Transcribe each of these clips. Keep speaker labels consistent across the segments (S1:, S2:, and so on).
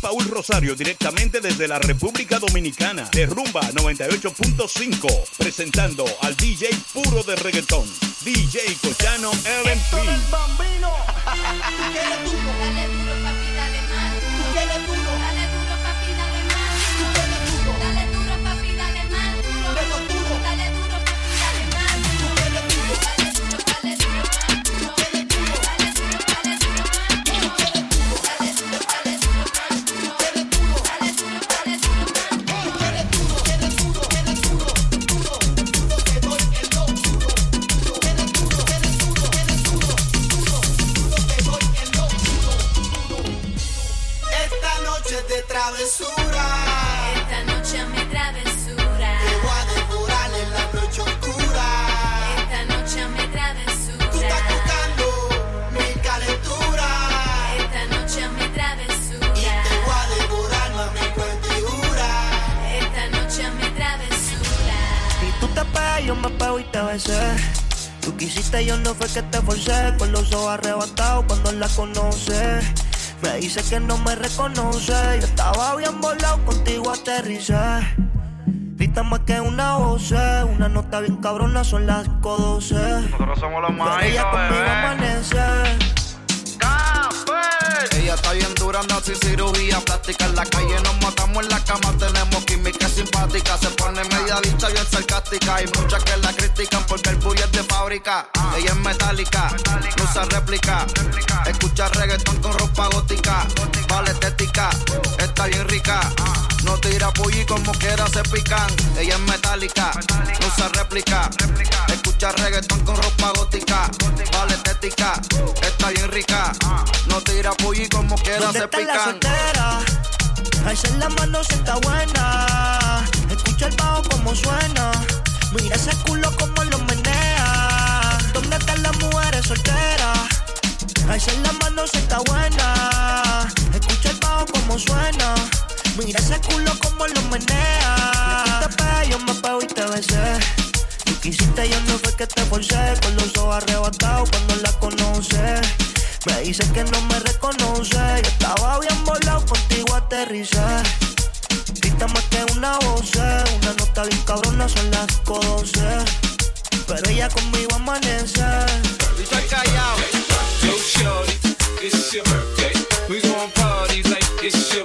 S1: Paul Rosario directamente desde la República Dominicana. De Rumba 98.5. Presentando al DJ puro de reggaetón. DJ Cochano LMP.
S2: de travesura
S3: Esta noche me travesura.
S2: Te voy a devorar en la noche oscura
S3: Esta noche me
S2: Tú
S3: travesura.
S2: estás buscando mi calentura
S3: Esta noche me
S2: Y te
S3: travesura.
S2: voy a devorar mami cuentigura
S3: Esta noche me travesura.
S4: Y tú te pegas, yo me pego y te besé. Tú quisiste, yo no fue que te forcé. Con los ojos arrebatados cuando la conoce. Me dice que no me reconoce. Yo estaba bien volado, contigo aterricé. Grita más que una voz, una nota bien cabrona, son las 5.12.
S5: Nosotros somos los
S4: Pero ella conmigo amanece.
S5: Está bien dura, no sin cirugía plástica. En la calle nos matamos en la cama, tenemos química simpática. Se pone media dicha bien sarcástica. Hay muchas que la critican porque el bully es de fábrica. Ella es metálica, no usa réplica. Escucha reggaetón con ropa gótica. Vale estética, está bien rica. No tira bully como quiera se pican. Ella es metálica, no usa réplica. Escucha reggaetón con ropa gótica. Vale estética, está bien rica. No tira bully como quiera
S4: ¿Dónde
S5: se
S4: está la
S5: pican.
S4: soltera? Alza la mano si está buena. Escucha el bajo como suena. Mira ese culo como lo menea. ¿Dónde están las mujeres solteras? Alza la mano si está buena. Escucha el bajo como suena. Mira ese culo como lo menea. Te pegas, yo me pego y te besé. Tú quisiste, yo no fue que te forcé. Con los ojos arrebatados cuando la conoce. Me dice que no me reconoce. Yo estaba bien volado, contigo aterricé. Grita más que una voz, una nota bien cabrona, son las 5.12. Pero ella conmigo amanece.
S5: Estoy callado.
S6: Yo, shorty, it's your birthday. We gon' party like it's your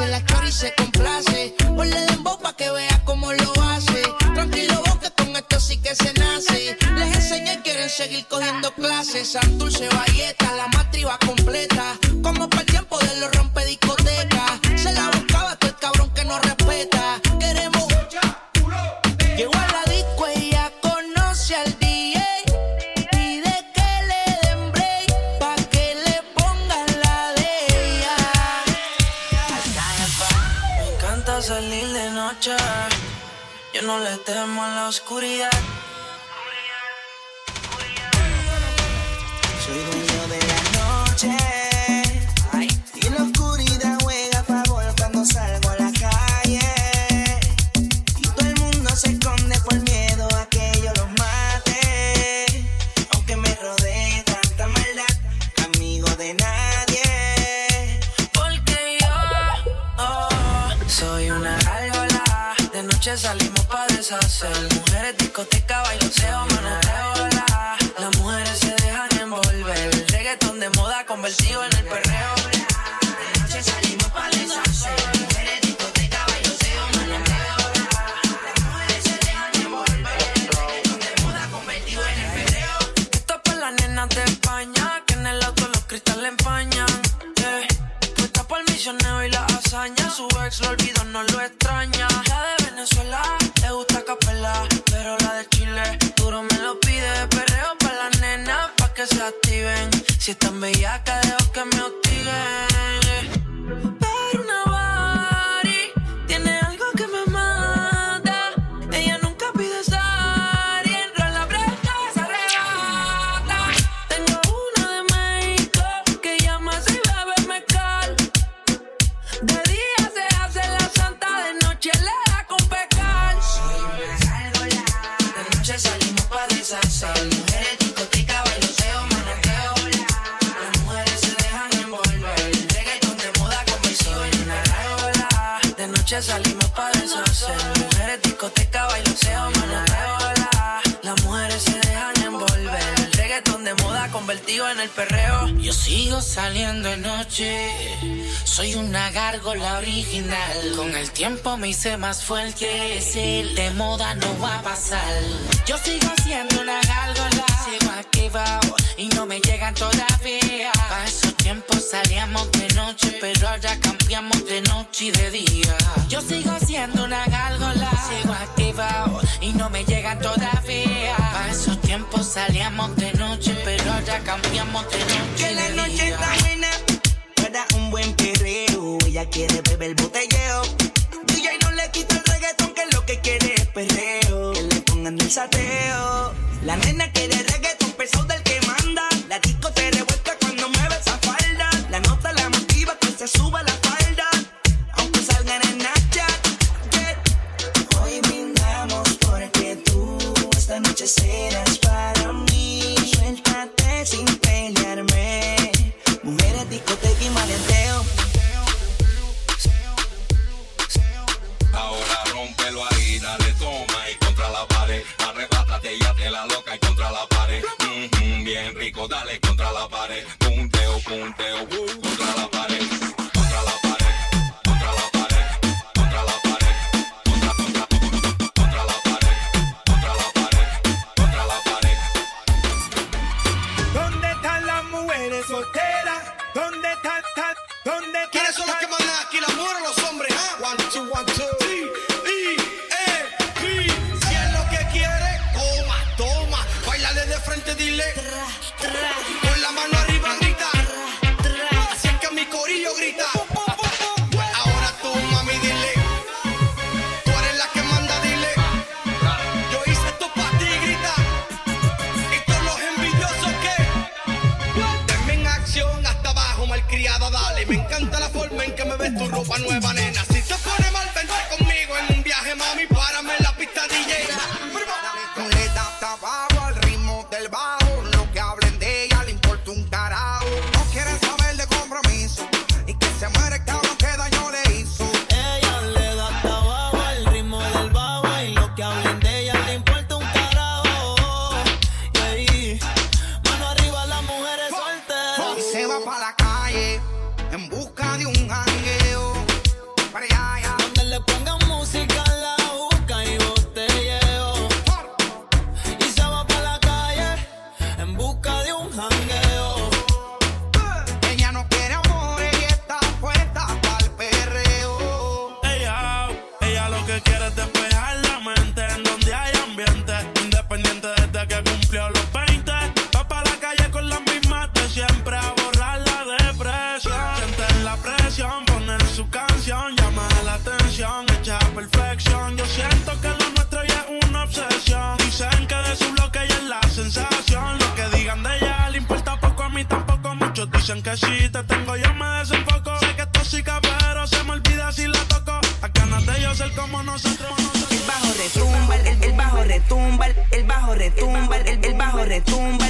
S7: case, la chori se complace. Ponle dembow pa' que vea cómo lo hace. Tranquilo vos que con esto sí que se nace. Les enseñé y quieren seguir cogiendo clases. Santurce, Valleta, la matriz va completa. Como para
S4: Salir de noche. Yo no le temo a la oscuridad.
S2: Soy
S4: salimos pa'
S7: deshacer. Mujeres, discoteca, bailoteo, manoteo, la. Las mujeres se dejan envolver. El reggaetón de moda convertido en el perreo. De noche salimos pa' deshacer. Mujeres, discoteca, bailoteo, manoteo, la. Las mujeres se dejan envolver. El de moda convertido en el perreo. Esto es para las nenas de España, que en el auto los cristales empañan. Yeah. Puesta por el misionero y la hazaña, su ex lo olvidó, no lo extraña. Nenas, pa' que se activen. Si están bellacas, dejo que me hostiguen.
S8: Saliendo de noche, soy una gárgola original. Con el tiempo me hice más fuerte, decir de moda no va a pasar. Yo sigo siendo una gárgola, sigo activado y no me llegan todavía. Pa' esos tiempos salíamos de noche, pero ahora cambiamos de noche y de día. Yo sigo siendo una gárgola, sigo activado y no me llegan todavía. Pa' esos tiempos salíamos de ahora cambiamos de noche
S5: Que la noche está buena para un buen perreo. Ella quiere beber botelleo. DJ no le quita el reggaetón, que lo que quiere es perreo. Que le pongan el sateo. La nena quiere reggaetón pesado del que manda. La disco te revuelca cuando mueve esa falda. La nota la motiva que se suba la falda. Aunque salgan en Snapchat. yeah. Hoy brindamos porque tú esta noche serás
S9: Si te
S10: tengo yo me desenfoco. Sé que es tóxica, pero se me olvida si la toco. A ganas de yo ser como nosotros.
S5: El bajo retumba, el, el bajo retumba, el, bajo retumba, el, el bajo retumba,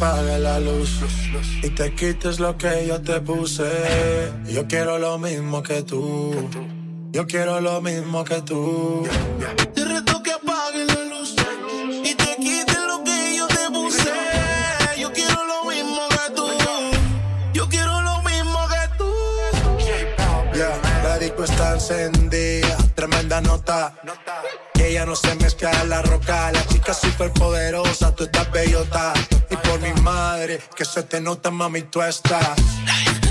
S11: apague la luz y te quites lo que yo te puse. Yo quiero lo mismo que tú. Yo quiero lo mismo que tú.
S10: Te reto que apagues la luz y te quites lo que yo te puse. Yo quiero lo mismo que tú. Yo quiero lo mismo que tú.
S11: Yeah, la disco está encendida, tremenda nota. Ella no se mezcla en la roca. La chica súper poderosa, tú estás bellota. Y por mi madre, que se te nota, mami, tú estás.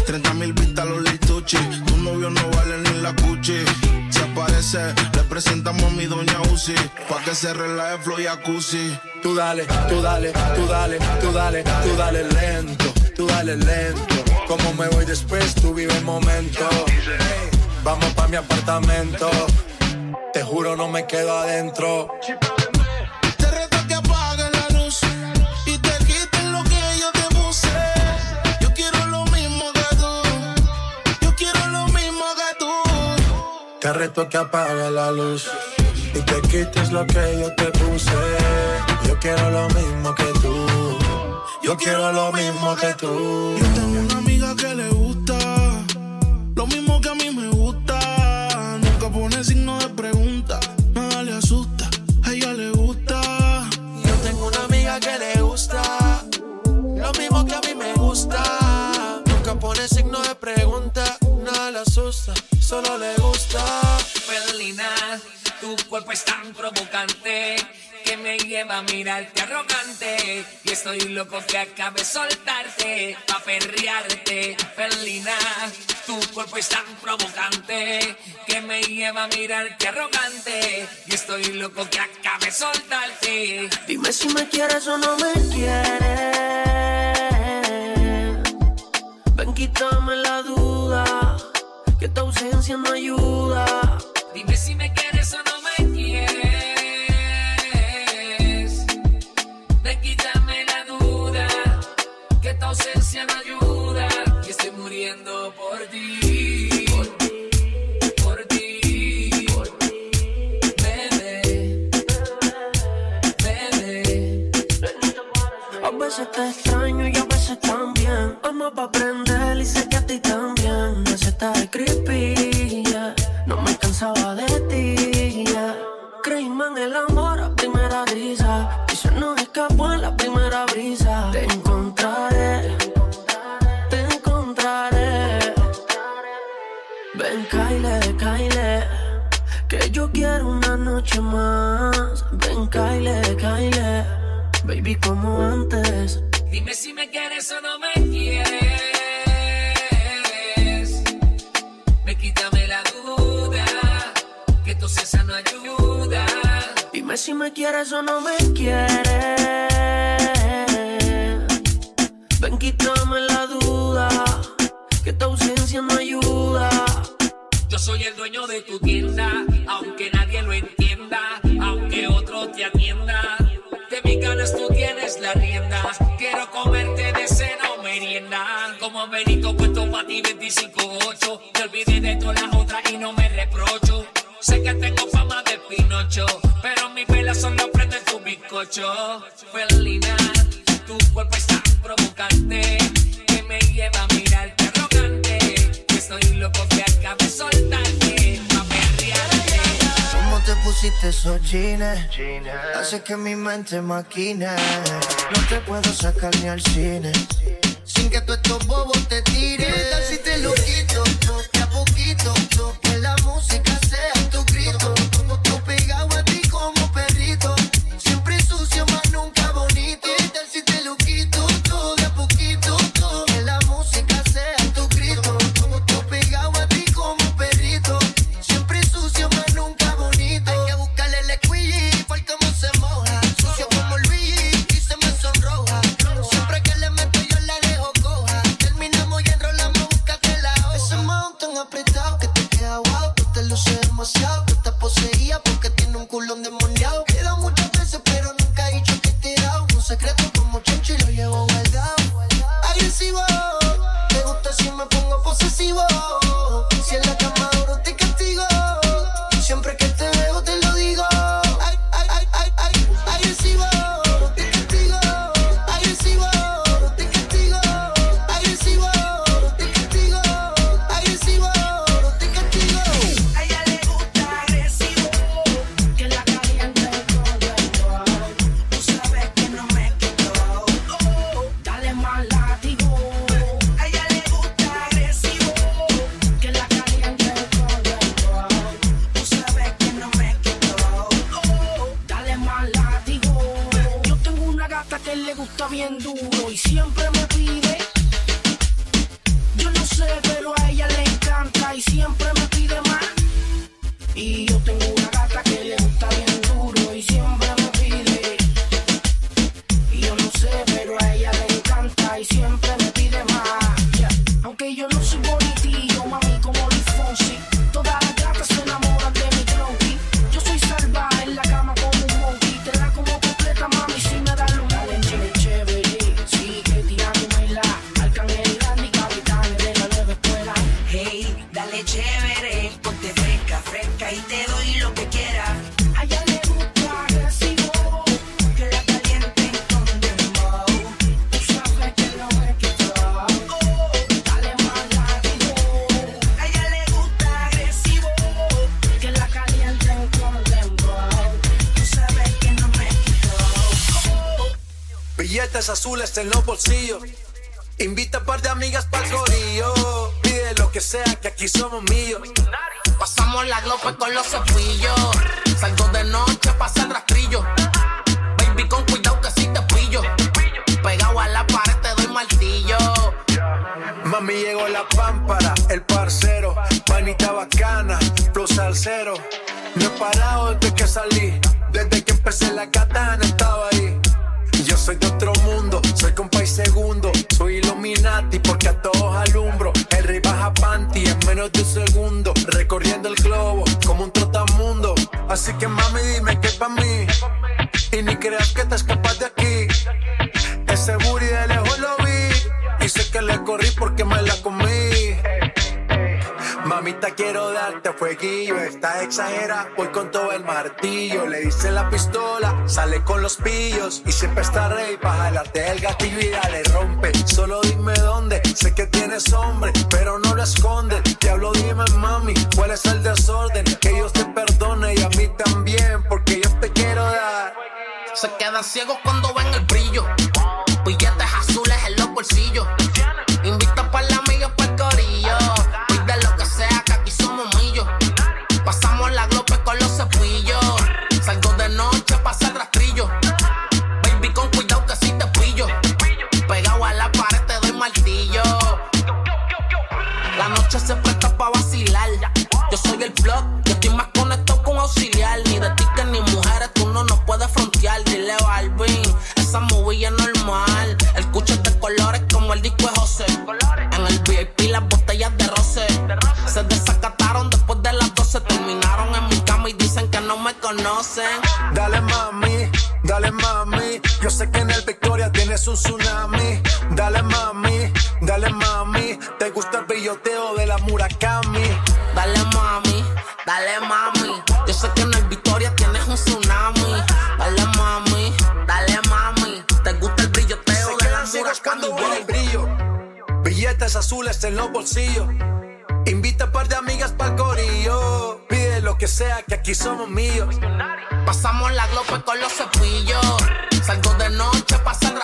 S10: 30 mil vistas los lituchi. Tu novio no vale ni la cuchi. Se aparece, le presentamos a mi doña Uzi. Pa' que se relaje flow y jacuzzi.
S11: Tú dale, tú dale, tú dale, tú dale, tú dale lento, tú dale lento. Como me voy después, tú vive el momento. Vamos pa' mi apartamento. Te juro, no me quedo adentro.
S10: Te reto que apagues la luz y te quites lo que yo te puse. Yo quiero lo mismo que tú. Yo quiero lo mismo que tú.
S11: Te reto que apague la luz y te quites lo que yo te puse. Yo quiero lo mismo que tú. Yo quiero lo mismo que tú.
S10: Yo tengo una amiga que le gusta lo mismo que a mí me gusta. Nunca pone signo pregunta, nada le asusta. A ella le gusta.
S12: Yo tengo una amiga que le gusta lo mismo que a mí me gusta. Nunca pone signo de pregunta, nada le asusta, solo le gusta.
S13: Felina, tu cuerpo es tan provocante que me lleva a mirarte arrogante. Y estoy loco que acabe soltarte pa' perrearte. Felina, tu cuerpo es tan provocante que me lleva a mirarte arrogante. Y estoy loco que acabe soltarte.
S12: Dime si me quieres o no me quieres. Ven, quítame la duda, que tu ausencia no ayuda.
S13: Dime si me quieres o no no ayuda. Estoy muriendo por ti. Por ti. Bebé. Bebé.
S12: A veces te extraño y a veces también. Vamos pa' aprender y sé que a ti también. Me hace estar creepy, yeah. No me cansaba de ti, yeah. Creímos en el amor a primera risa. Y se nos escapó en la primera brisa. Kyle, Kyle. Que yo quiero una noche más. Ven, Kyle, Kyle. Baby, como antes.
S13: Dime si me quieres o no me quieres. Me quítame la duda, que tu cesa no ayuda.
S12: Dime si me quieres o no me quieres. Ven, quítame la duda, que tu ausencia no ayuda.
S13: Soy el dueño de tu tienda, aunque nadie lo entienda, aunque otro te atienda. De mis ganas tú tienes la rienda, quiero comerte nada. Como Benito puesto pa' ti 25-8. Te olvidé de todas las otras y no me reprocho. Sé que tengo fama de Pinocho, pero mis velas son los prende tu bizcocho. Felina, tu cuerpo es tan provocante
S14: pusiste esos jeans? Hace que mi mente maquine. No te puedo sacar ni al cine. Sin que tú estos bobos te tiren. ¿Qué tal si te lo quito? De a poquito. Que la música demasiado. Tú estás poseída porque tiene un culón demoniado. Queda muchas veces, pero nunca he dicho que te he dado. Un secreto como chencho y lo llevo guardado. Agresivo, te gusta si me pongo posesivo.
S5: Ponte fresca, fresca y te doy lo que quieras.
S7: A ella le gusta agresivo,
S5: Que la calienten con dembow.
S7: tú sabes que no me quito. Oh, dale más látigo.
S5: A ella le gusta agresivo.
S7: Que la calienten con dembow.
S5: Tú sabes que no me quito.
S11: Billetes azules en los bolsillos. Invita un par de amigas para el corillo. Lo que sea, que aquí somos míos.
S15: Pasamos la glope con los cepillos. Salgo de noche, pasa el rastrillo. Baby, con cuidado que si te pillo. Pegado a la pared te doy martillo.
S11: Mami llegó la pámpara, el parcero, exagera, voy con todo el martillo. Le dice la pistola, sale con los pillos. Y siempre está rey para jalarte el gatillo y dale rompe. Solo dime dónde, sé que tienes hombre, pero no lo escondes. Diablo, dime mami, cuál es el desorden. Tsunami. Dale mami, Dale mami, te gusta el brilloteo de la Murakami.
S15: Dale mami, dale mami. Yo sé que en el Victoria tienes un tsunami. Dale mami, dale mami. Te gusta el brilloteo
S11: Se
S15: de la
S11: ciegos cuando
S15: Murakami.
S11: ven el brillo. Billetes azules en los bolsillos. Invita a par de amigas pa'l corillo. Pide lo que sea, que aquí somos míos.
S15: Pasamos la glope con los cepillos. Salgo de noche, pasa el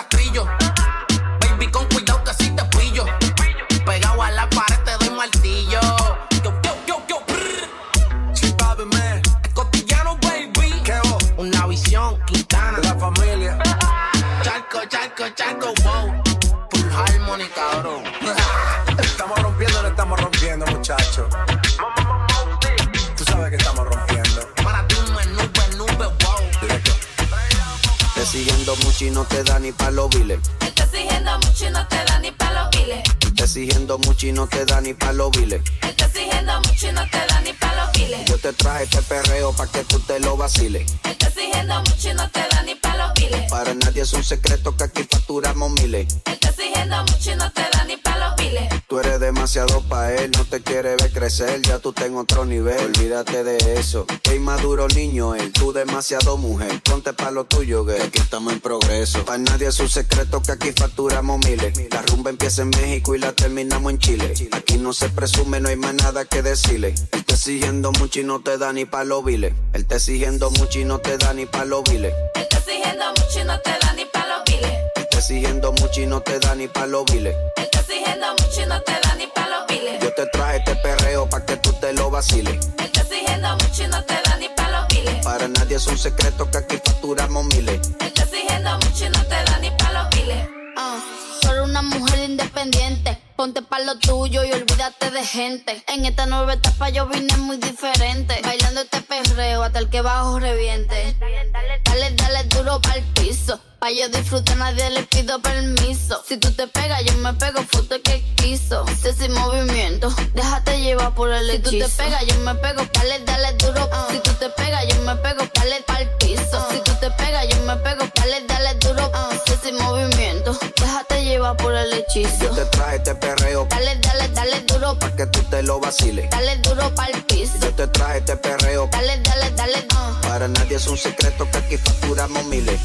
S15: te
S9: demasiado pa' él, no te quiere ver crecer, ya tú en otro nivel. Olvídate de eso. Qué inmaduro niño él, tú demasiado mujer. Ponte pa' lo tuyo, que aquí estamos en progreso. Para nadie es un secreto que aquí facturamos miles. La rumba empieza en México y la terminamos en Chile. Aquí no se presume, no hay más nada que decirle. Él te exigiendo mucho y no te da ni pa' los biles. Él te exigiendo mucho y no te da ni pa' los.
S1: Él está exigiendo mucho y no te da ni pa' los biles.
S9: Él te exigiendo mucho y no te da ni pa' los.
S1: Él está exigiendo mucho y no te da
S9: Yo te traje este perreo pa' que tú te lo vaciles.
S1: Él está exigiendo mucho y no te da ni pa' los biles.
S9: Para nadie es un secreto que aquí facturamos miles.
S1: Él está exigiendo mucho y no te da ni pa' los biles.
S16: Ah, solo una mujer independiente. Ponte pa' lo tuyo y olvídate de gente. En esta nueva etapa yo vine muy diferente. Bailando este perreo hasta el que bajo reviente. Dale, dale duro pa'l piso. Pa' yo disfrutar, nadie le pido permiso. Si tú te pegas, yo me pego, foto que quiso. Sé sin movimiento, déjate llevar por el hechizo. Si tú te pegas, yo me pego, dale, dale duro. Si tú te pegas, yo me pego, dale pa'l piso. Si tú te pegas, yo me pego, dale, dale duro. Sé sin movimiento, déjate llevar por el hechizo.
S9: Yo te traje este perreo pa'
S16: Dale, dale, dale duro,
S9: que tú te lo vaciles.
S16: dale duro pa'l piso.
S9: Yo te traje este perreo
S16: Dale, dale, dale, uh.
S9: para nadie es un secreto que aquí facturamos miles.